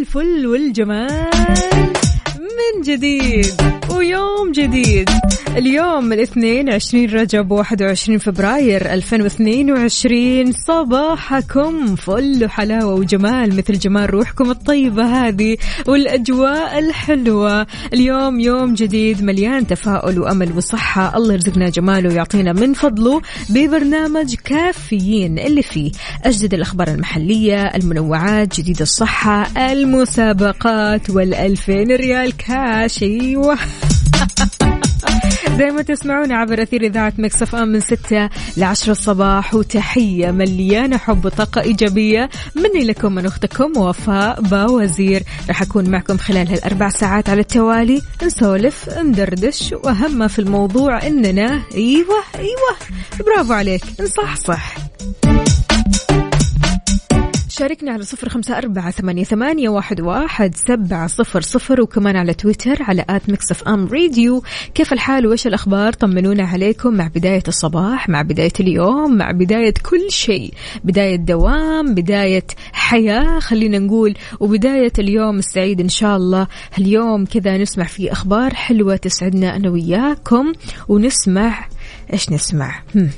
الفل والجمال من جديد ويوم جديد. اليوم الاثنين عشرين رجب واحد وعشرين فبراير ألفين واثنين وعشرين. صباحكم فل وحلاوة وجمال مثل جمال روحكم الطيبة هذه والأجواء الحلوة. اليوم يوم جديد مليان تفاؤل وأمل وصحة. الله يرزقنا جماله ويعطينا من فضله ببرنامج كافيين اللي فيه أجدد الأخبار المحلية المنوعات جديد الصحة المسابقات والألفين ريال كاش. أيوة. زي ما تسمعون عبر أثير إذاعة مكسف أم من ستة لعشرة الصباح وتحية مليانة حب وطاقة إيجابية مني لكم من أختكم وفاء باوزير. راح أكون معكم خلال هالأربع ساعات على التوالي نسولف ندردش وأهم ما في الموضوع إننا أيوة أيوة برافو عليك نصحصح. شاركنا على صفر خمسة أربعة ثمانية, واحد, واحد سبعة صفر صفر وكمان على تويتر على at Mix FM Radio. كيف الحال؟ وإيش الأخبار؟ طمنونا عليكم مع بداية الصباح مع بداية اليوم مع بداية كل شيء. بداية دوام بداية حياة خلينا نقول. وبداية اليوم السعيد إن شاء الله. اليوم كذا نسمع فيه أخبار حلوة تسعدنا أنا وياكم. ونسمع إيش نسمع؟ هم.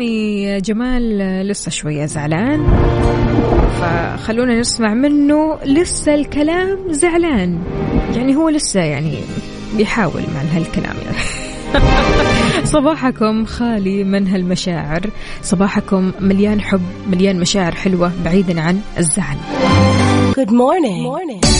رامي جمال لسه شوية زعلان. فخلونا نسمع منه لسه الكلام زعلان. يعني هو لسه يعني بيحاول مع هالكلام. يعني صباحكم خالي من هالمشاعر. صباحكم مليان حب مليان مشاعر حلوة بعيدا عن الزعل. Good morning. morning.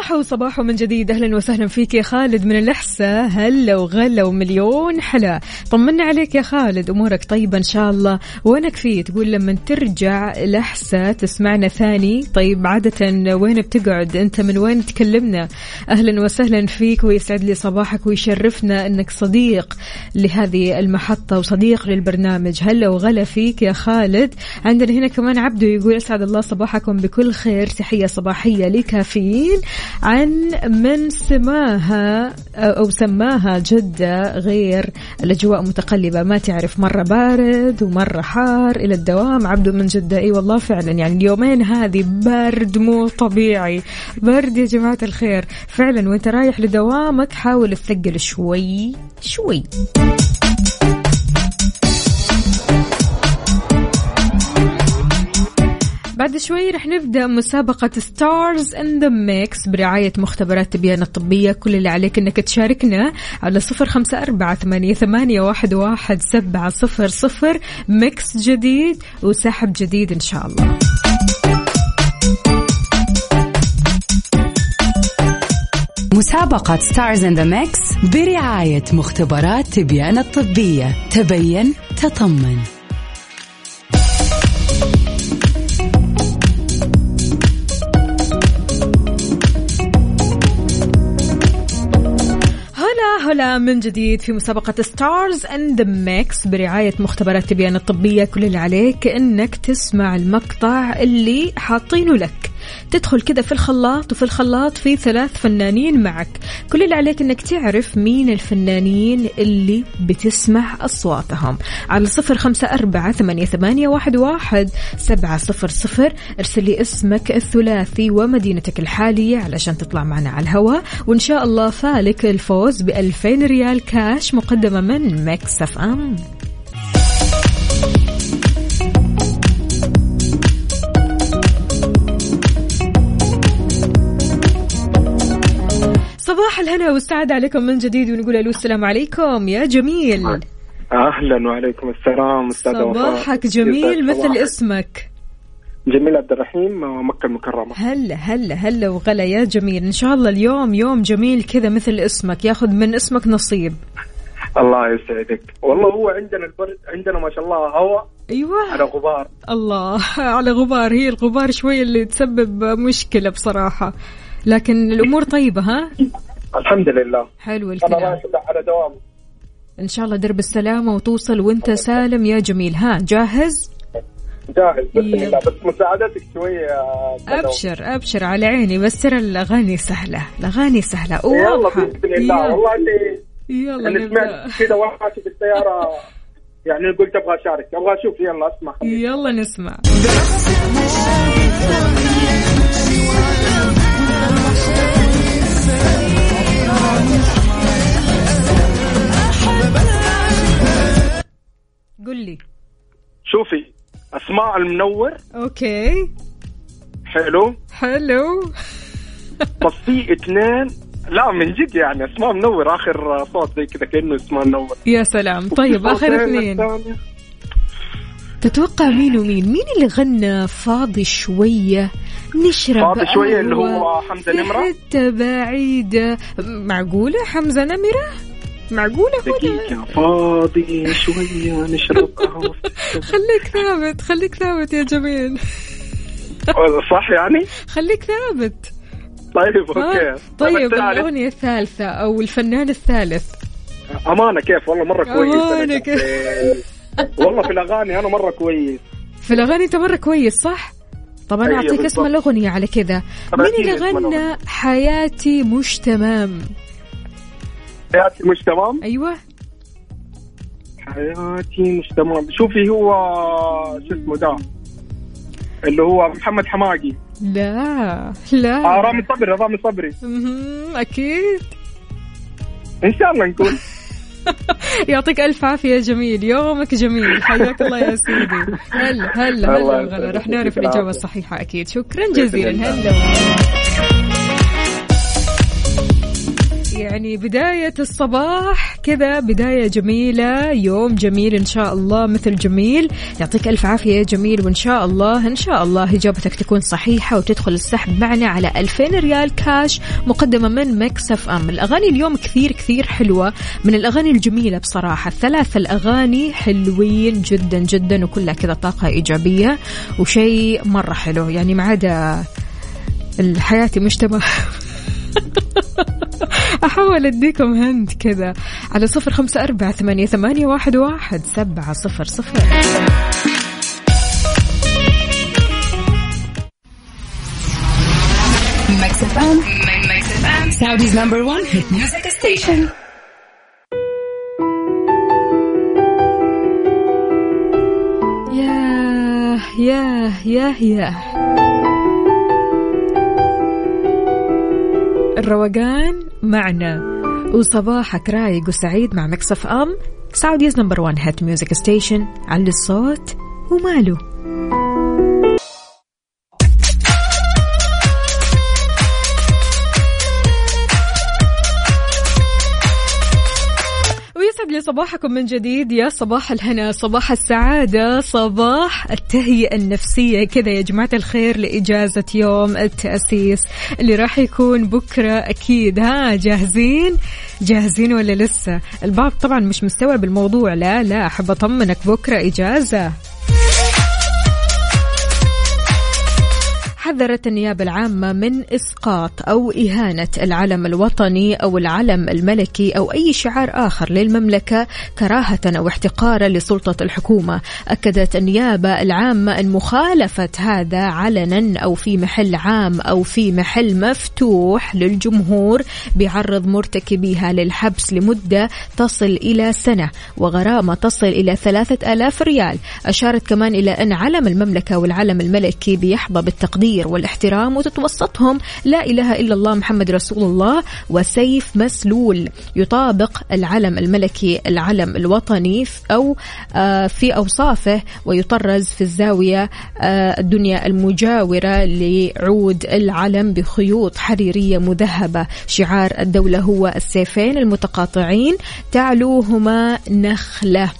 صباح وصباح من جديد. أهلا وسهلا فيك يا خالد من الأحساء. هلا وغلا ومليون حلا. طمنا عليك يا خالد. أمورك طيبة إن شاء الله. وينك فيه تقول لما ترجع الأحساء تسمعنا ثاني. طيب عادة وين بتقعد؟ أنت من وين تكلمنا؟ أهلا وسهلا فيك ويسعد لي صباحك ويشرفنا إنك صديق لهذه المحطة وصديق للبرنامج. هلا وغلا فيك يا خالد. عندنا هنا كمان عبدو يقول أسعد الله صباحكم بكل خير. تحية صباحية لكافيين. عن من سماها أو سماها جدة غير الأجواء متقلبة. ما تعرف مرة بارد ومرة حار إلى الدوام. عبدو من جدة أي والله فعلا. يعني اليومين هذه برد مو طبيعي. برد يا جماعة الخير. فعلا وأنت رايح لدوامك حاول تثقل شوي شوي. بعد شوي رح نبدأ مسابقة Stars in the Mix برعاية مختبرات تبيان الطبية. كل اللي عليك إنك تشاركنا على صفر خمسة أربعة ثمانية, ثمانية واحد, واحد سبعة صفر صفر. Mix جديد وسحب جديد إن شاء الله. مسابقة Stars in the Mix برعاية مختبرات تبيان الطبية. تبين تطمن. هلا من جديد في مسابقة Stars in the Mix برعاية مختبرات تبيان الطبية. كل اللي عليك إنك تسمع المقطع اللي حاطينه لك. تدخل كذا في الخلاط وفي الخلاط في ثلاث فنانين معك. كل اللي عليك إنك تعرف مين الفنانين اللي بتسمع أصواتهم. على صفر خمسة أربعة ثمانية, ثمانية واحد, واحد سبعة صفر صفر. ارسل لي اسمك الثلاثي ومدينتك الحالية علشان تطلع معنا على الهواء. وإن شاء الله فالك الفوز بألفين ريال كاش مقدمة من Mix F الهنا والسعادة عليكم من جديد ونقول ألو السلام عليكم يا جميل. أهلا وعليكم السلام أستاذ وفاء. صباحك جميل مثل صباحك. اسمك؟ جميل عبد الرحيم مكة المكرمة. هلا هلا هلا وغلا يا جميل. إن شاء الله اليوم يوم جميل كذا مثل اسمك ياخذ من اسمك نصيب. الله يسعدك. والله هو عندنا البرد عندنا ما شاء الله هواء أيوه. على غبار. الله على غبار. هي الغبار شوية اللي تسبب مشكلة بصراحة. لكن الأمور طيبة ها؟ الحمد لله. حلو أنا الكلام. رايح على دوام. إن شاء الله درب السلامة وتوصل وأنت سالم يا جميل. ها جاهز؟ جاهز. الله. بس مساعدتك شوية أستاذ أبشر أبشر على عيني. بس ترى الأغاني سهلة. الأغاني سهلة. يلا بإذن الله. والله اني يلا أنا نبدأ. سمعت كذا وأنا في السيارة. يعني قلت أبغى أشارك. أبغى أشوف. يلا اسمع. يلا نسمع. قل لي شوفي أسماء المنور. أوكي. حلو. حلو. بس في اثنين. لا من جد يعني أسماء منور. آخر صوت زي كذا كأنه أسماء منور. يا سلام. طيب آخر اثنين. تتوقع مين ومين؟ مين اللي غنى فاضي شوية؟ نشرب فاضي شوية اللي هو حمزة نمرة؟ حتة بعيدة. معقولة؟ حمزة نمرة؟ معقولة دقيقة فاضي شوية نشرب قهوة خليك ثابت خليك ثابت يا جميل صح يعني؟ خليك ثابت طيب؟ أوكي طيب الثالث؟ الأغنية الثالثة أو الفنان الثالث أمانة كيف والله مرة كويس أمانة كيف. والله في الأغاني أنا مرة كويس في الأغاني أنت مرة كويس صح؟ طب أنا أيوة أعطيك اسم. الأغنية على كذا مين اللي غنى. حياتي مش تمام حياتي مش تمام؟ أيوة. حياتي مش تمام. شوفي هو شو اسمه ده اللي هو محمد حماقي. لا لا. آه رامي صبري رامي صبري. أكيد. إن شاء الله نكون يعطيك ألف عافية يا جميل. يومك جميل. حياك الله يا سيدي. هلا هلا هلا. وغلا. رح نعرف العافية. الصحيحة أكيد. شكرا جزيلا. هلا. يعني بداية الصباح كذا بداية جميلة يوم جميل إن شاء الله مثل جميل. يعطيك ألف عافية يا جميل وإن شاء الله إن شاء الله إجابتك تكون صحيحة وتدخل السحب معنا على 2000 ريال كاش مقدمة من Mix FM. الأغاني اليوم كثير كثير حلوة من الأغاني الجميلة بصراحة. الثلاث الأغاني حلوين جدا جدا وكلها كذا طاقة إيجابية وشيء مرة حلو. يعني ما عدا الحياة مش تمام أحاول أديكم هند كذا على صفر خمسة أربعة ثمانية, ثمانية واحد, واحد سبعة صفر صفر. Saudi's number one hit music station. ياه ياه ياه ياه الروقان معنا. وصباحك رايق وسعيد مع Mix FM. Saudi's number 1 hit music station. علي الصوت وماله. لي صباحكم من جديد. يا صباح الهنا صباح السعادة صباح التهيئة النفسية. كذا يا جماعة الخير لإجازة يوم التأسيس اللي راح يكون بكرة أكيد. ها جاهزين؟ جاهزين ولا لسه؟ البعض طبعا مش مستوعب الموضوع. لا لا أحب أطمنك. بكرة إجازة. حذرت النيابة العامة من إسقاط أو إهانة العلم الوطني أو العلم الملكي أو أي شعار آخر للمملكة كراهة أو احتقارا لسلطة الحكومة. أكدت النيابة العامة أن مخالفة هذا علنا أو في محل عام أو في محل مفتوح للجمهور بيعرض مرتكبيها للحبس لمدة تصل إلى سنة وغرامة تصل إلى ثلاثة آلاف ريال. أشارت كمان إلى أن علم المملكة والعلم الملكي بيحظى بالتقدير والاحترام وتتوسطهم. لا إله إلا الله محمد رسول الله وسيف مسلول. يطابق العلم الملكي العلم الوطني أو آه، في أوصافه ويطرز في الزاوية آه، الدنيا المجاورة لعود العلم بخيوط حريرية مذهبة. شعار الدولة هو السيفين المتقاطعين. تعلوهما نخلة.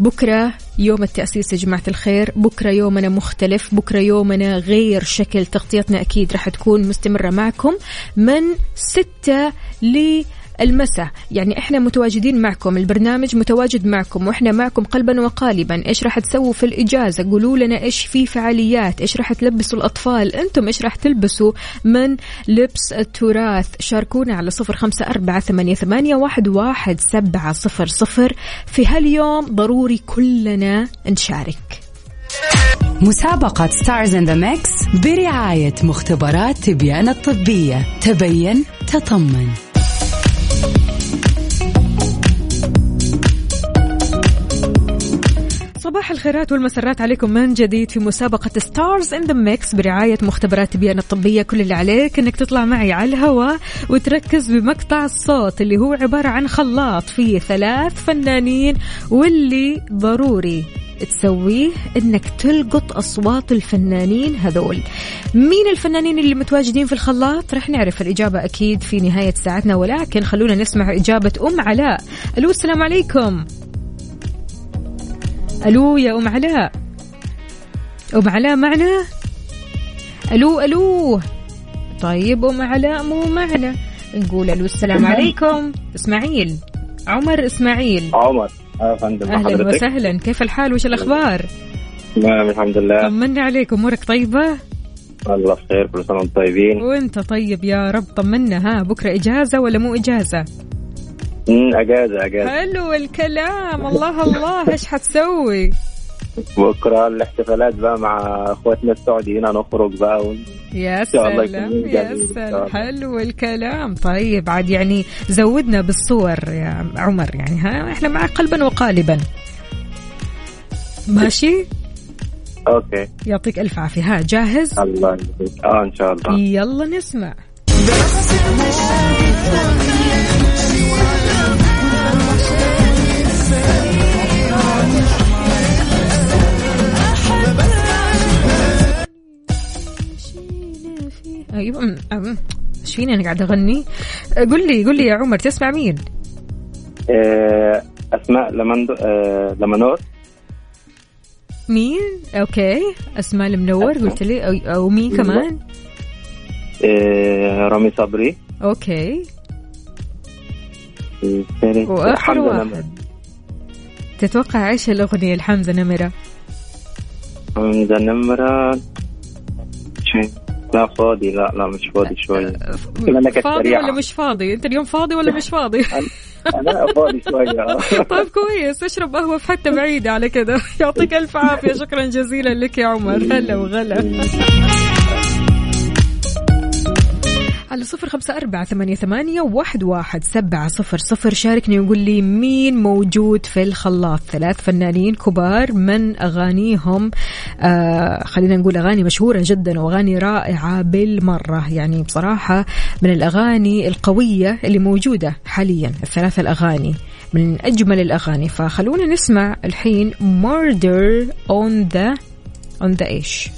بكرة يوم التأسيس يا جماعة الخير. بكرة يومنا مختلف. بكرة يومنا غير شكل. تغطيتنا أكيد راح تكون مستمرة معكم من ستة ل المساء. يعني إحنا متواجدين معكم البرنامج متواجد معكم وإحنا معكم قلبا وقالبا. إيش راح تسووا في الإجازة؟ قولوا لنا إيش في فعاليات إيش راح تلبسوا الأطفال؟ أنتم إيش راح تلبسوا من لبس التراث؟ شاركونا على صفر خمسة أربعة ثمانية, ثمانية واحد, واحد سبعة صفر صفر. في هاليوم ضروري كلنا نشارك. مسابقة Stars in the Mix برعاية مختبرات تبيان الطبية. تبين تطمن. صباح الخيرات والمسرات عليكم من جديد في مسابقة Stars in the Mix برعاية مختبرات تبيان الطبية. كل اللي عليك إنك تطلع معي على الهواء وتركز بمقطع الصوت اللي هو عبارة عن خلاط فيه ثلاث فنانين واللي ضروري تسويه إنك تلقط أصوات الفنانين هذول. مين الفنانين اللي متواجدين في الخلاط؟ رح نعرف الإجابة أكيد في نهاية ساعتنا ولكن خلونا نسمع إجابة أم علاء. ألو السلام عليكم. ألو يا أم علاء. أم علاء معنا؟ ألو ألو. طيب أم علاء مو معنا. نقول ألو السلام عليكم. إسماعيل. عمر إسماعيل. عمر. آه فندم أهلا وسهلا. كيف الحال؟ وش الأخبار؟ تمام الحمد لله. طمنا عليك. أمورك طيبة؟ الله بخير كل سنة وأنتم طيبين. وأنت طيب يا رب. طمنا. ها بكرة إجازة ولا مو إجازة؟ أجازة أجازة. حلو الكلام. الله الله. إيش حتسوي؟ بكرة الاحتفالات بقى مع أخواتنا السعوديين. هنخرج بقى ون... يا سلام يا سلام. حلو الكلام. طيب عاد يعني زودنا بالصور يا عمر. يعني ها إحنا معك قلبا وقالبا. ماشي؟ أوكي. يعطيك ألف عافية. ها جاهز؟ الله يبارك آه إن شاء الله. يلا نسمع. أيوه. إيش فيني أنا قاعدة أغني. قل لي قل لي يا عمر تسمع مين؟ آه أسماء لمنو آه لمنور. مين؟ okay أسماء المنور قلت لي. و, و مين كمان؟ رامي صبري. okay. وآخر واحد. تتوقع إيش الأغنية لحمزة نمرة؟ حمزة نمرة. شيء. لا فاضي لا لا مش فاضي شوية كانت فاضي. ولا مش فاضي؟ انت اليوم فاضي ولا مش فاضي؟ أنا فاضي شوية. طيب كويس. اشرب قهوة في حتة بعيدة على كذا يعطيك ألف عافية. شكرا جزيلا لك يا عمر. هلا وغلا. على صفر خمسة أربعة ثمانية, ثمانية واحد, واحد. سبعة صفر صفر. شاركني وقول لي مين موجود في الخلاط. ثلاث فنانين كبار من أغانيهم آه خلينا نقول أغاني مشهورة جدا وأغاني رائعة بالمرة. يعني بصراحة من الأغاني القوية اللي موجودة حاليا. الثلاث الأغاني من أجمل الأغاني. فخلونا نسمع الحين Murder on the on the إيش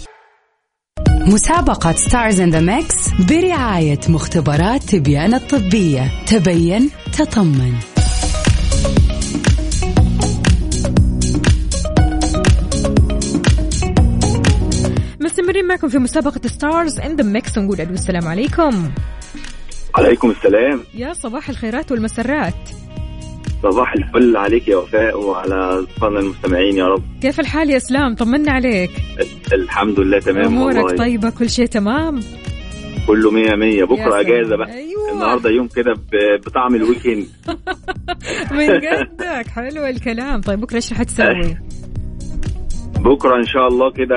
مسابقة Stars in the Mix برعاية مختبرات تبيان الطبية. تبين تطمن. مستمرين معكم في مسابقة Stars in the Mix ونقول السلام عليكم. عليكم السلام. يا صباح الخيرات والمسرات. صباح الفل عليك يا وفاء وعلى اصحابنا المستمعين يا رب. كيف الحال يا اسلام طمنا عليك. الحمد لله تمام أمورك والله. طيبة؟ كل شيء تمام؟ كله مية مية. سلام. أجازة بقى. أيوه. النهارده يوم كده بطعم ال weekend. من قدك حلو الكلام. طيب بكرة إيش راح تسوي؟ بكرة إن شاء الله كده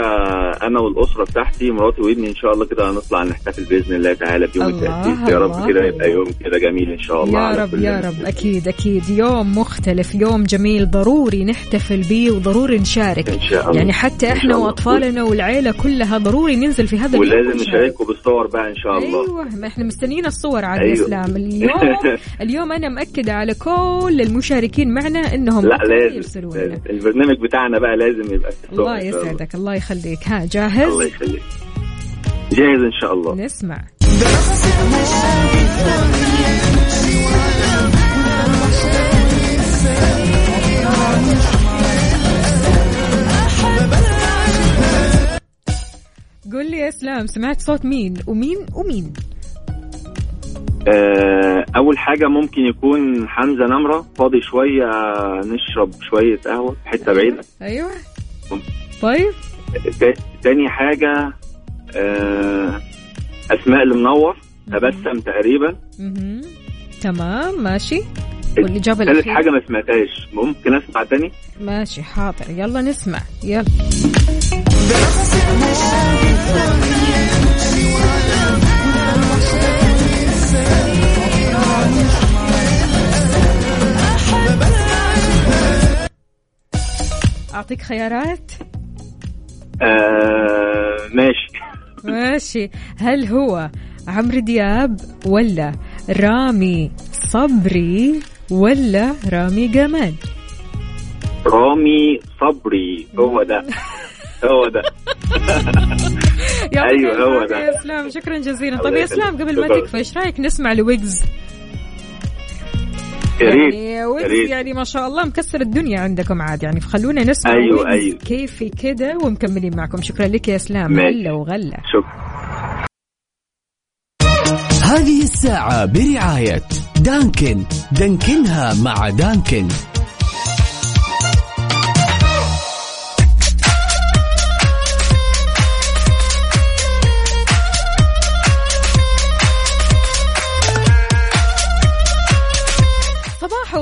أنا والأسرة بتاعتي مراتي وابني إن شاء الله كده هنطلع نحتفل بإذن الله تعالى بيوم التأسيس يا. رب كده يبقى يوم كده جميل إن شاء الله يا رب يا. رب أكيد أكيد يوم مختلف يوم جميل ضروري نحتفل به وضروري نشارك إن شاء الله يعني حتى إن إحنا. وأطفالنا والعيلة كلها ضروري ننزل في هذا اليوم ولازم. نشارككم بالصور بقى إن شاء الله أيوه ما إحنا مستنيين الصور على أيوة. الإسلام اليوم اليوم أنا مأكدة على كل المشاركين معنا إنهم لا لازم لازم. البرنامج بتاعنا بقى لازم يبقى الله يسعدك الله يخليك. ها جاهز؟ الله يخليك. جاهز إن شاء الله. نسمع. قول لي يا اسلام سمعت صوت مين؟ ومين؟ ومين؟ آه، أول حاجة ممكن يكون حمزة نمرة. فاضي شوية نشرب شوية قهوة حتة بعيدة. أيوه. طيب. تا- تاني حاجة آه، أسماء المنور تبسم تقريبا. تمام ماشي. والإجابة ثالث الأخيرة؟ حاجة ما سمعتهاش. ممكن أسمع تاني؟ ماشي حاضر. يلا نسمع. يلا. أعطيك خيارات؟ آه، ماشي. ماشي. هل هو عمرو دياب ولا رامي صبري ولا رامي جمال؟ رامي صبري. هو ده. هو ده. أيوة، هو ده. يا أسلام شكرا جزيلا. طيب الله يا أسلام. قبل ما. تكفى إيش رأيك نسمع لويجز؟ يا ريت يعني. يعني ما شاء الله مكسر الدنيا عندكم عاد. يعني فخلونا نسمع أيوة، أيوة. كيفي كده ومكملين معكم. شكرا لك يا اسلام. هلا وغلا. شكرا. هذه الساعة برعاية دانكن. دانكنها مع دانكن.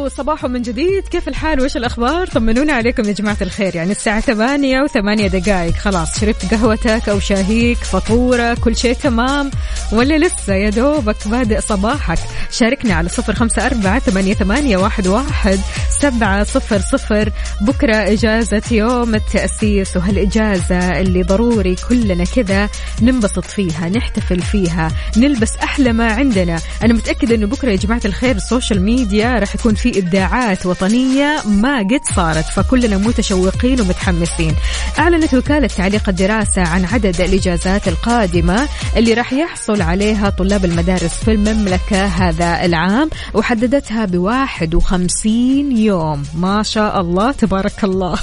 صباح وصباح من جديد. كيف الحال؟ وش الأخبار؟ طمنونا عليكم يا جماعة الخير. يعني الساعة 8 وثمانية دقائق خلاص شربت قهوتك أو شاهيك فطورة كل شيء تمام. ولا لسه يا دوبك بادئ صباحك. شاركنا على صفر خمسة أربعة ثمانية, ثمانية واحد, واحد سبعة صفر صفر. بكرة إجازة يوم التأسيس وهالإجازة اللي ضروري كلنا كذا ننبسط فيها نحتفل فيها نلبس أحلى ما عندنا. أنا متأكدة أنه بكرة يا جماعة الخير السوشيال ميديا راح يكون في إبداعات وطنية ما قد صارت فكلنا متشوقين ومتحمسين. أعلنت وكالة تعليق الدراسة عن عدد الإجازات القادمة اللي راح يحصل عليها طلاب المدارس في المملكة هذا العام وحددتها بواحد وخمسين يوم. ما شاء الله تبارك الله.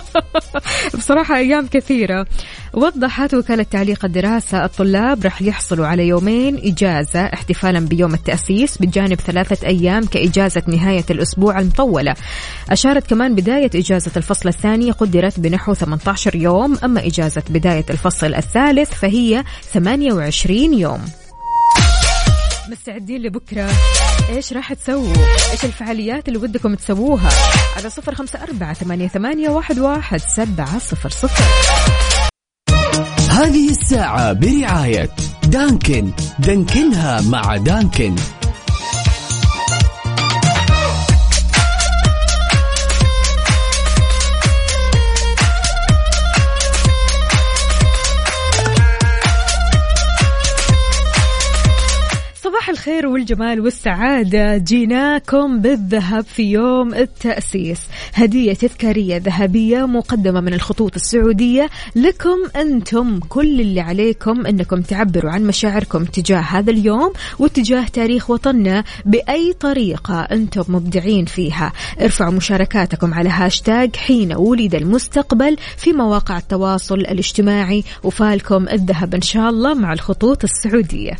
بصراحة أيام كثيرة. وضحت وكالة تعليق الدراسة الطلاب رح يحصلوا على يومين إجازة احتفالا بيوم التأسيس بجانب ثلاثة أيام كإجازة نهاية الأسبوع المطولة. أشارت كمان بداية إجازة الفصل الثاني قدرت بنحو 18 يوم أما إجازة بداية الفصل الثالث فهي 28 يوم. مستعدين لبكرة. إيش راح تسووا؟ إيش الفعاليات اللي ودكم تسووها؟ على صفر خمسة أربعة ثمانية, ثمانية واحد, واحد سبعة صفر صفر. هذه الساعة برعاية دانكن. دانكنها مع دانكن. الخير والجمال والسعادة. جيناكم بالذهب في يوم التأسيس. هدية تذكارية ذهبية مقدمة من الخطوط السعودية لكم أنتم. كل اللي عليكم أنكم تعبروا عن مشاعركم تجاه هذا اليوم وتجاه تاريخ وطننا بأي طريقة أنتم مبدعين فيها. ارفعوا مشاركاتكم على هاشتاج حين ولد المستقبل في مواقع التواصل الاجتماعي. وفالكم الذهب إن شاء الله مع الخطوط السعودية.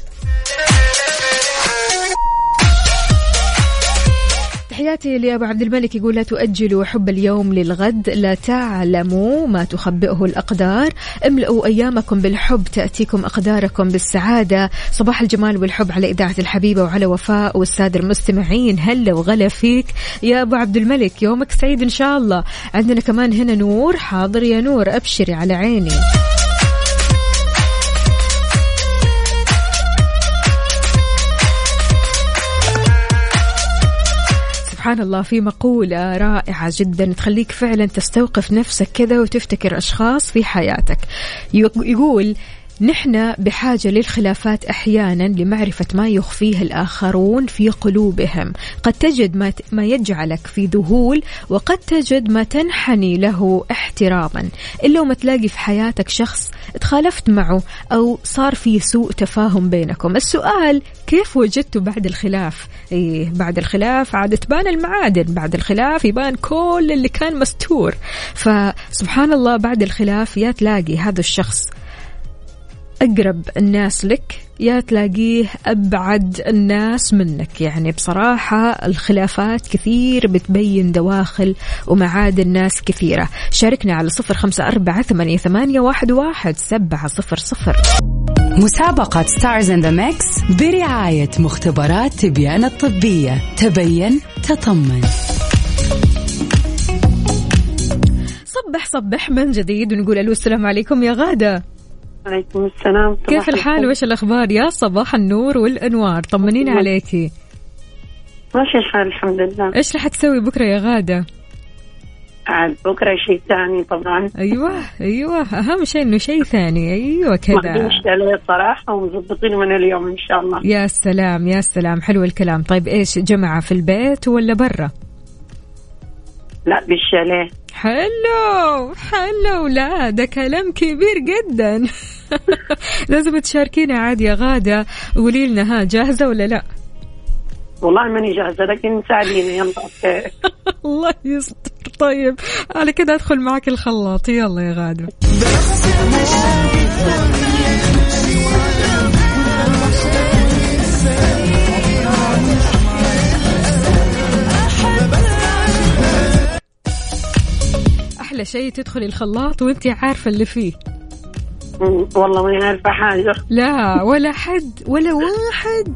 تحياتي لأبو عبد الملك يقول لا تؤجلوا حب اليوم للغد لا تعلموا ما تخبئه الأقدار. املأوا أيامكم بالحب تأتيكم أقداركم بالسعادة. صباح الجمال والحب على إذاعة الحبيبة وعلى وفاء والسادة المستمعين. هلا وغلا فيك يا أبو عبد الملك يومك سعيد إن شاء الله. عندنا كمان هنا نور حاضر يا نور أبشري على عيني. سبحان الله في مقولة رائعة جدا تخليك فعلا تستوقف نفسك كذا وتفتكر أشخاص في حياتك. يق- يقول نحن بحاجة للخلافات أحيانا لمعرفة ما يخفيه الآخرون في قلوبهم. قد تجد ما, ما يجعلك في ذهول وقد تجد ما تنحني له احتراما. إلا وما تلاقي في حياتك شخص تخالفت معه أو صار في سوء تفاهم بينكم. السؤال كيف وجدتوا بعد الخلاف؟ إيه بعد الخلاف عاد تبان المعادن بعد الخلاف يبان كل اللي كان مستور. فسبحان الله بعد الخلاف يا تلاقي هذا الشخص أقرب الناس لك يا تلاقيه أبعد الناس منك. يعني بصراحة الخلافات كثير بتبين دواخل ومعادن ناس كثيرة. شاركنا على صفر خمسة أربعة ثمانية, ثمانية واحد, واحد سبعة صفر صفر. مسابقة Stars in the Mix برعاية مختبرات تبيان الطبية. تبين تطمن. صبح صبح من جديد ونقول ألو السلام عليكم يا غادة. عليكم السلام. كيف الحال؟ وإيش الأخبار؟ يا صباح النور والأنوار. طمنينا عليكي. ماشي الحال الحمد لله. إيش رح تسوي بكرة يا غادة؟ عاد بكرة شيء ثاني طبعا. أيوة أيوة. أهم شيء إنه شيء ثاني. أيوة كذا. عليه صراحة ومظبطين من اليوم إن شاء الله. يا سلام يا سلام. حلو الكلام. طيب إيش جمعة في البيت ولا برا؟ لا بالشاليه. حلو حلو. لا ده كلام كبير جدا. لازم تشاركينا عاد يا غادة. قولي لنا ها جاهزة ولا لا؟ والله ماني جاهزة لكن ساعديني يلا أوكي. الله يستر. طيب على كده أدخل معك الخلاط. يلا يا غادة. أحلى شيء تدخلي الخلاط وانت عارفة اللي فيه. والله ماني عارفة حاجة. لا ولا حد ولا واحد.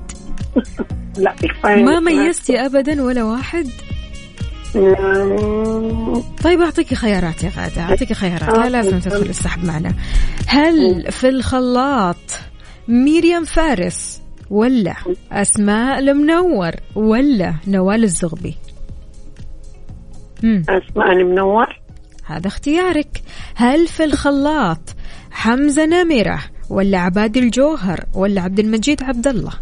لا كفاية. ما ميزتي ابدا ولا واحد. طيب اعطيكي خيارات يا غادة. اعطيكي خيارات. لا لازم تدخل السحب معنا. هل في الخلاط ميريام فارس ولا أسماء المنور ولا نوال الزغبي؟ مم. أسماء المنور؟ هذا اختيارك. هل في الخلاط حمزة نمرة ولا عباد الجوهر ولا عبد المجيد عبد الله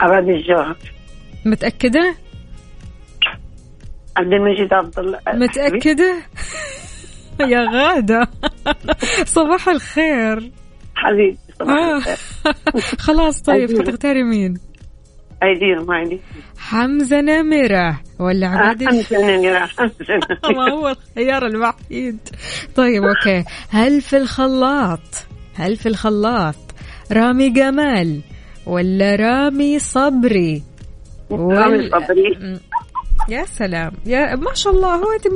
عباد الجوهر. متأكدة؟ عبد المجيد عبد الله متأكدة يا غادة. صباح الخير. حبيبي صباح آه. الخير. خلاص طيب. حتختاري مين أيدينا ما عندي حمزة نمرة ولا الج- خمسة نمرة. خمسة ما هو الخيار الوحيد. طيب أوكي. هل في الخلاط؟ هل في الخلاط؟ رامي جمال ولا رامي صبري؟ رامي صبري. يا سلام. يا ما شاء الله هو أنت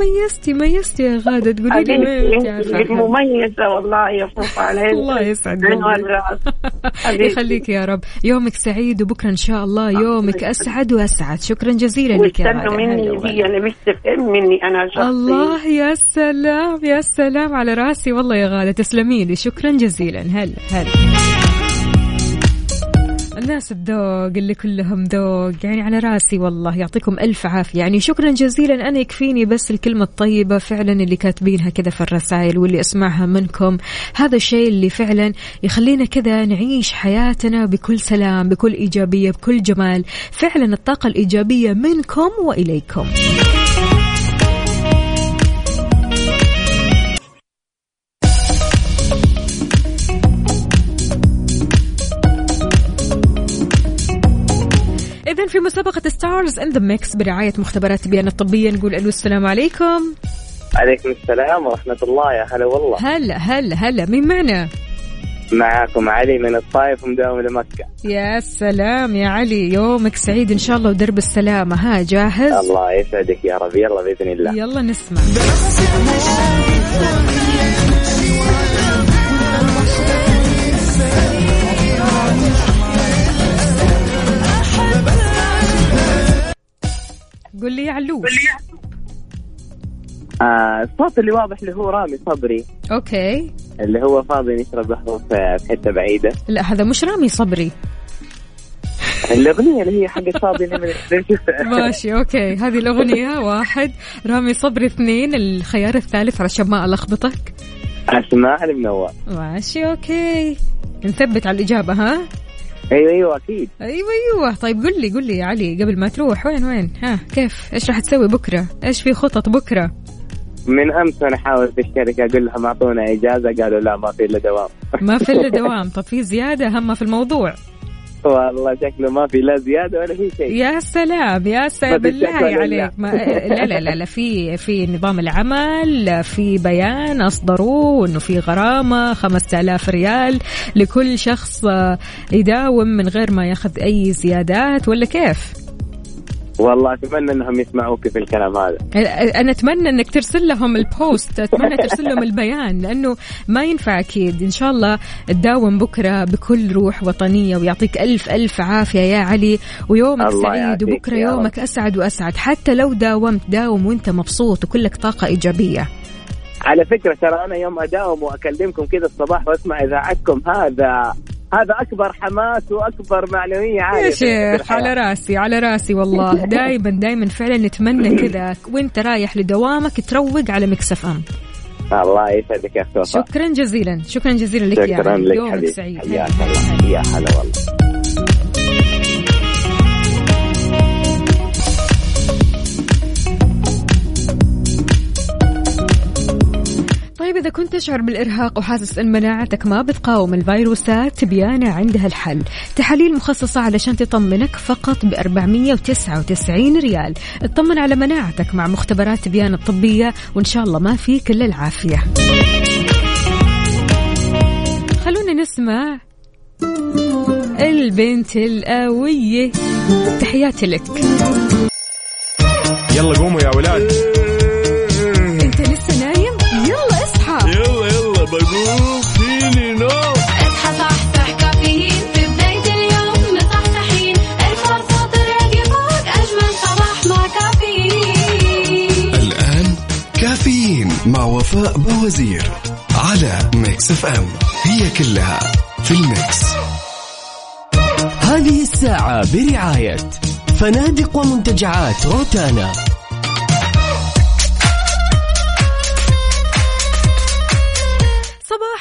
ميزتي يا غادة. تقولي لي وين. مميزة والله يا فوق عليك. الله يسعد. يخليك يا رب. يومك سعيد وبكرة إن شاء الله. يومك أسعد وأسعد. شكرا جزيلا لك يا غادة. مني أنا مستفهم مني أنا شخصيا. الله يا سلام يا سلام على رأسي. والله يا غالة تسلمي لي. شكرا جزيلا. هلا هلا. الناس الذوق اللي كلهم ذوق يعني على راسي والله يعطيكم ألف عافية. يعني شكرا جزيلا أنا يكفيني بس الكلمة الطيبة فعلا اللي كاتبينها كذا في الرسائل واللي أسمعها منكم. هذا الشيء اللي فعلا يخلينا كذا نعيش حياتنا بكل سلام بكل إيجابية بكل جمال. فعلا الطاقة الإيجابية منكم وإليكم. إذا في مسابقة Stars in the Mix برعاية مختبرات تبيان الطبية نقول ألو السلام عليكم. عليكم السلام ورحمة الله يا هلا والله. هلا هلا هلا. مين معنا؟ معاكم علي من الطايف ومداوم لمكة. يا سلام يا علي يومك سعيد إن شاء الله ودرب السلامة. ها جاهز؟ الله يسعدك يا رب يلا بإذن الله. يلا نسمع. قول لي يا علوش. آه الصوت اللي واضح اللي هو رامي صبري. أوكي. اللي هو فاضي نشرب قهوة في حتة بعيدة. لا هذا مش رامي صبري. الأغنية اللي هي حق فاضي ماشي okay. هذه الأغنية واحد. رامي صبري اثنين. الخيار الثالث علشان ما ألخبطك؟ أسماء المنور. ماشي okay. نثبت على الإجابة ها؟ أيوه أيوه أكيد. أيوه أيوه. طيب قل لي قل لي يا علي قبل ما تروح وين وين؟ ها كيف؟ إيش راح تسوي بكرة؟ إيش في خطط بكرة؟ من أمس وأنا أحاول في الشركة أقول لهم أعطونا إجازة قالوا لا ما في إلا دوام. ما في إلا دوام. طب في زيادة هم في الموضوع. والله شكله ما في لا زيادة ولا في شيء يا سلام يا سلام بالله. عليك ما لا لا لا, لا في في نظام العمل في بيان أصدروه إنه في غرامة 5000 ريال لكل شخص يداوم من غير ما ياخذ أي زيادات ولا كيف؟ والله أتمنى إنهم يسمعوك في الكلام هذا. أنا أتمنى إنك ترسل لهم البوست أتمنى ترسل لهم البيان لأنه ما ينفع أكيد. إن شاء الله تداوم بكرة بكل روح وطنية ويعطيك الف ألف عافية يا علي ويومك سعيد وبكرة. يومك أسعد وأسعد. حتى لو داومت داوم وأنت مبسوط وكلك طاقة إيجابية. على فكرة ترى أنا يوم أداوم وأكلمكم كذا الصباح وأسمع إذاعتكم هذا هذا أكبر حماس وأكبر معنوية عالية يا شيخ. على رأسي على رأسي والله. دائما دائما فعلا نتمنى كذا. وأنت رايح لدوامك تروق على مكسف ام. الله يسعدك يا اخت شكرا جزيلا. شكرا جزيلا لك يا شكرا علي لك يومك حبيبي. سعيد. حياك الله. يا هلا والله طيب إذا كنت تشعر بالإرهاق وحاسس أن مناعتك ما بتقاوم الفيروسات تبيانا عندها الحل. تحاليل مخصصة علشان تطمنك فقط ب 499 ريال. اطمن على مناعتك مع مختبرات تبيان الطبية وإن شاء الله ما فيك إلا العافية. خلونا نسمع البنت القوية. تحياتي لك. يلا قوموا يا ولاد. بقوم فيني نوم اصحى صحصح كافيين في بداية اليوم مصحصحين الفرصة تراقي فوق أجمل صباح مع كافيين الآن كافيين مع وفاء باوزير على Mix FM. هي كلها في ال Mix. هذه الساعة برعاية فنادق ومنتجعات روتانا.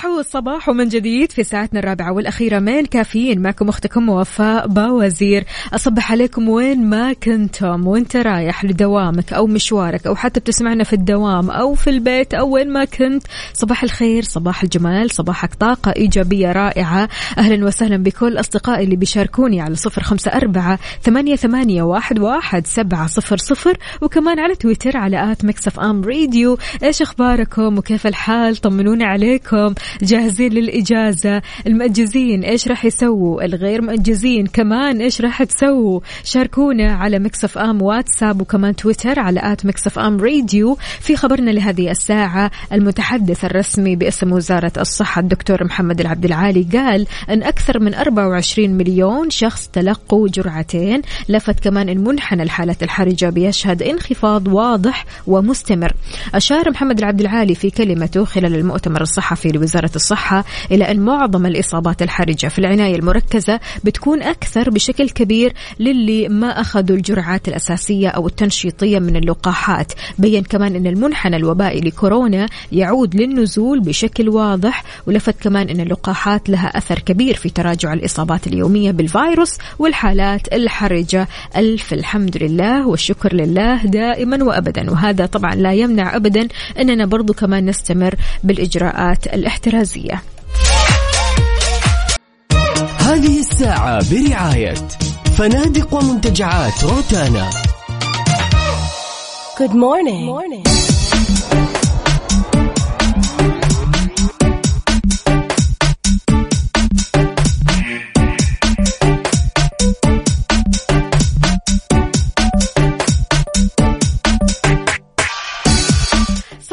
صباح الصباح من جديد في ساعتنا الرابعة والأخيرة. من كافيين. معكم أختكم وفاء باوزير. أصبح عليكم وين ما كنتم. وانت رايح لدوامك أو مشوارك أو حتى بتسمعنا في الدوام أو في البيت أو وين ما كنت. صباح الخير صباح الجمال صباحك طاقة إيجابية رائعة. أهلا وسهلا بكل أصدقائي اللي بيشاركوني على صفر خمسة أربعة ثمانية, ثمانية واحد, واحد سبعة صفر صفر. وكمان على تويتر على at Mix FM Radio. إيش أخباركم؟ وكيف الحال؟ طمنونا عليكم. جاهزين للإجازة. المأجزين إيش راح يسووا؟ الغير مأجزين كمان إيش راح تسووا؟ شاركونا على Mix FM واتساب وكمان تويتر على at Mix FM Radio في خبرنا لهذه الساعة. المتحدث الرسمي باسم وزارة الصحة الدكتور محمد العبد العالي قال أن أكثر من 24 مليون شخص تلقوا جرعتين. لفت كمان أن منحنى الحالات الحرجة بيشهد انخفاض واضح ومستمر. أشار محمد العبد العالي في كلمته خلال المؤتمر الصحفي لوزارة الصحة إلى أن معظم الإصابات الحرجة في العناية المركزة بتكون أكثر بشكل كبير للي ما أخذوا الجرعات الأساسية أو التنشيطية من اللقاحات. بين كمان أن المنحنى الوبائي لكورونا يعود للنزول بشكل واضح ولفت كمان أن اللقاحات لها أثر كبير في تراجع الإصابات اليومية بالفيروس والحالات الحرجة. ألف الحمد لله والشكر لله دائما وأبدا. وهذا طبعا لا يمنع أبدا أننا برضو كمان نستمر بالإجراءات الاحترازية هذه الساعة برعاية فنادق ومنتجعات روتانا Good morning. morning.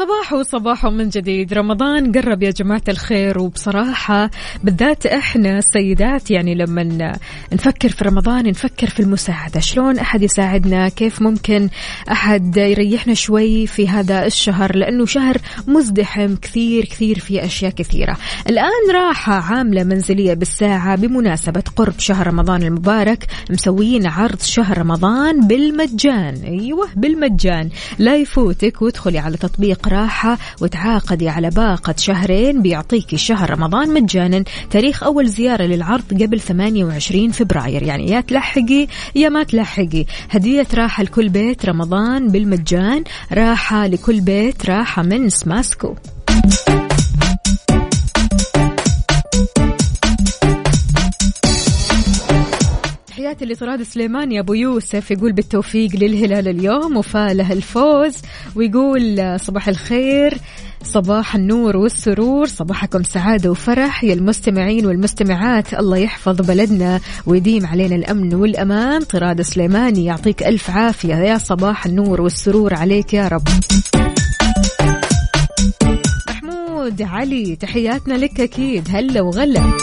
صباح وصباح من جديد. رمضان قرب يا جماعة الخير وبصراحة بالذات إحنا السيدات يعني لما نفكر في رمضان نفكر في المساعدة. شلون أحد يساعدنا؟ كيف ممكن أحد يريحنا شوي في هذا الشهر؟ لأنه شهر مزدحم كثير كثير في أشياء كثيرة. الآن راحة عاملة منزلية بالساعة بمناسبة قرب شهر رمضان المبارك. مسويين عرض شهر رمضان بالمجان. أيوة بالمجان. لا يفوتك وادخلي على تطبيق راحة وتعاقدي على باقة شهرين بيعطيكي شهر رمضان مجانا. تاريخ أول زيارة للعرض قبل 28 فبراير. يعني يا تلحقي يا ما تلحقي. هدية راحة لكل بيت رمضان بالمجان راحة لكل بيت راحة من سماسكو. تحياتي لطراد سليمان يا أبو يوسف يقول بالتوفيق للهلال اليوم وفاله الفوز ويقول آه، صباح الخير صباح النور والسرور صباحكم سعادة وفرح يا المستمعين والمستمعات الله يحفظ بلدنا ويديم علينا الأمن والأمان. طراد سليماني يعطيك ألف عافية يا صباح النور والسرور عليك يا رب. محمود علي تحياتنا لك أكيد هلا وغلا.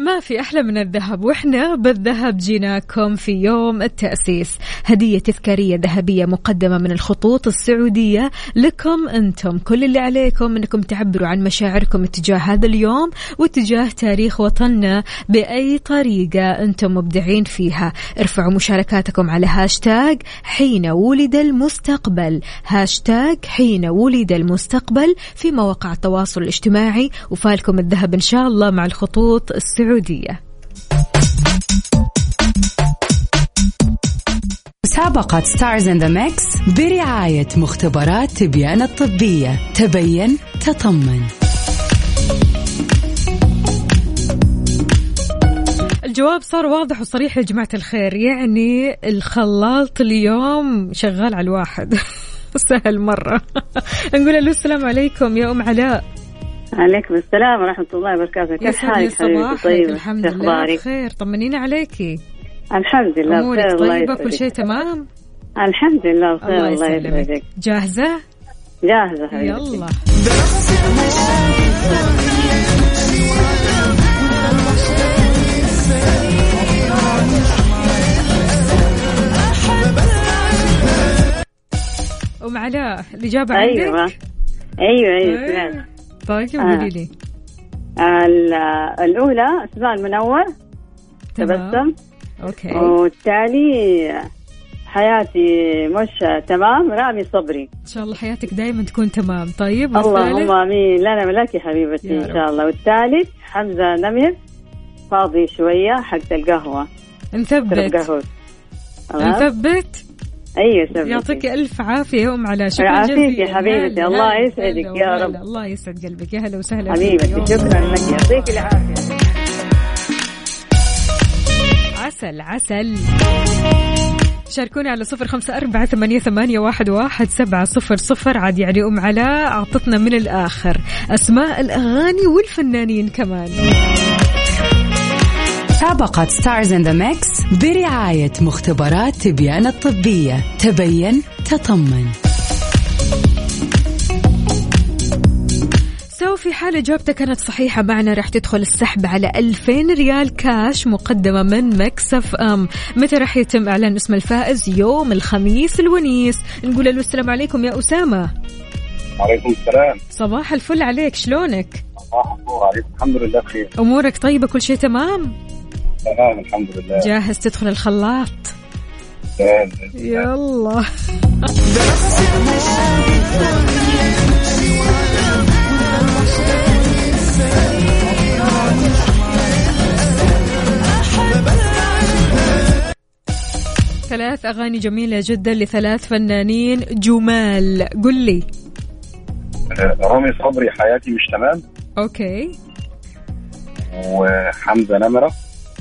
ما في أحلى من الذهب وإحنا بالذهب جيناكم في يوم التأسيس. هدية تذكارية ذهبية مقدمة من الخطوط السعودية لكم أنتم. كل اللي عليكم أنكم تعبروا عن مشاعركم اتجاه هذا اليوم واتجاه تاريخ وطننا بأي طريقة أنتم مبدعين فيها. ارفعوا مشاركاتكم على هاشتاج حين ولد المستقبل. هاشتاج حين ولد المستقبل في مواقع التواصل الاجتماعي. وفالكم الذهب إن شاء الله مع الخطوط السعودية. مسابقة Stars in the Mix برعاية مختبرات تبيان الطبية. تبين تطمن. الجواب صار واضح وصريح يا جماعة الخير. يعني الخلاط اليوم شغال على الواحد. سهل مرة. نقول له السلام عليكم يا أم علاء. عليكم السلام ورحمة الله وبركاته. كيف حالك حبيبتي؟ طيبة الحمد لله بخير. طمنينا عليكي. الحمد لله أمورك طيبة؟ كل شيء تمام؟ الحمد لله بخير الله يسلمك. جاهزة؟ جاهزة حبيبتي. يلا. أم علاء الإجابة أيوة. عندك؟ أيوة أيوة إيه. طيب آه. قولي لي. ال- الأولى اسمها المنور. تبسم. أوكي. والتالي حياتي مش تمام رامي صبري. إن شاء الله حياتك دائما تكون تمام. طيب والثالث؟ اللهم آمين. لنا ولك يا حبيبتي يا إن شاء الله. والثالث حمزة نمر فاضي شوية حق القهوة. نثبت؟ نثبت. أيوه يعطيك ألف عافية يا أم علاء شكرا جزيلا يا حبيبتي، الله يسعدك يا. رب. الله يسعد قلبك يا هلا وسهلا. حبيبتي. شكرا لك يعطيك العافية عسل عسل شاركونا على صفر خمسة أربعة ثمانية, ثمانية واحد, واحد سبعة صفر صفر عاد يعني أم علاء أعطتنا من الآخر أسماء الأغاني والفنانين كمان مسابقة Stars in the Mix برعاية مختبرات تبيان الطبية. تبين تطمن. So في حال إجابتك كانت صحيحة معنا راح تدخل السحب على 2000 ريال كاش مقدمة من Mix FM متى راح يتم إعلان اسم الفائز؟ يوم الخميس الونيس. نقول له السلام عليكم يا أسامة. وعليكم السلام. صباح الفل عليك شلونك؟ صباح النور عليكم الحمد لله بخير. أمورك طيبة كل شيء تمام؟ تمام الحمد لله. جاهز تدخل الخلاط. يلا. ثلاث أغاني جميلة جدا لثلاث فنانين جمال. قل لي. آه، رامي صبري حياتي مش تمام. أوكي. وحمزة نمرة.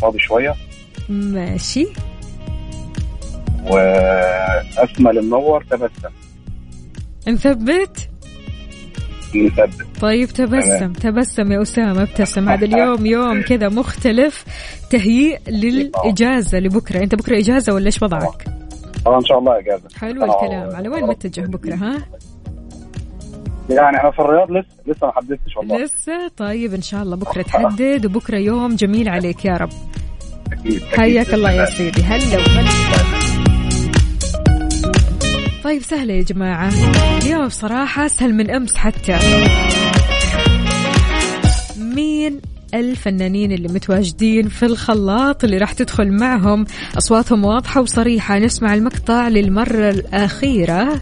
فاضي شوية. ماشي. وأسمى المنور تبسم. نثبت نثبت طيب تبسم. تبسم يا أسامة ابتسم هذا اليوم يوم كذا مختلف. تهيئ للإجازة لبكرة. أنت بكرة إجازة ولا إيش وضعك؟ طبعا إن شاء الله إجازة. حلو الكلام. على وين متجه بكرة ها؟ يعني أنا في الرياض لسه لسه ما حددتش والله. لسه؟ طيب إن شاء الله بكرة تحدد وبكرة يوم جميل عليك يا رب. أكيد حياك الله يا سيدي. هلا وهلا طيب سهلة يا جماعة. اليوم بصراحة أسهل من أمس حتى. مين الفنانين اللي متواجدين في الخلاط اللي راح تدخل معهم؟ أصواتهم واضحة وصريحة. نسمع المقطع للمرة الأخيرة.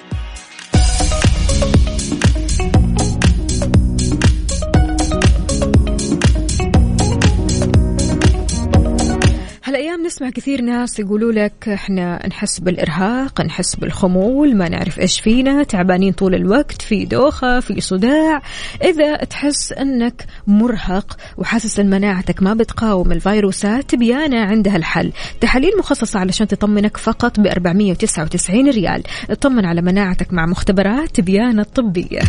نسمع كثير ناس يقولوا لك إحنا نحس بالإرهاق نحس بالخمول ما نعرف إيش فينا تعبانين طول الوقت في دوخة في صداع. إذا تحس إنك مرهق وحاسس إن مناعتك ما بتقاوم الفيروسات تبيانا عندها الحل تحاليل مخصصة علشان تطمنك فقط ب 499 ريال. اطمن على مناعتك مع مختبرات تبيانا الطبية.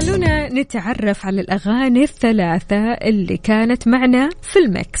خلونا نتعرف على الأغاني الثلاثة اللي كانت معنا في المكس.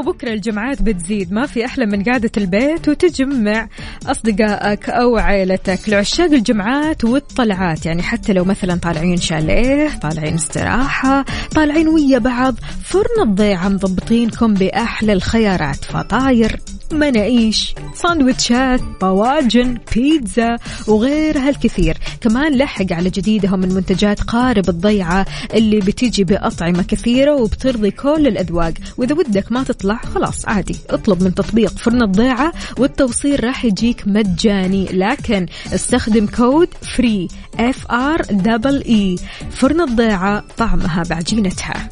وبكرة الجمعات بتزيد. ما في أحلى من قعدة البيت وتجمع أصدقائك أو عائلتك لعشاق الجمعات والطلعات. يعني حتى لو مثلا طالعين شاليه طالعين استراحة طالعين ويا بعض فرن الضيعة مضبطينكم بأحلى الخيارات. فطاير مناقيش ساندويتشات طواجن بيتزا وغيرها الكثير كمان لحق على جديدهم من منتجات قارب الضيعة اللي بتيجي بأطعمة كثيرة وبترضي كل الأذواق. وإذا ودك ما تطلع خلاص عادي. اطلب من تطبيق فرن الضيعة والتوصيل راح يجيك مجاني. لكن استخدم code Free F R double E فرن الضيعة طعمها بعجينتها.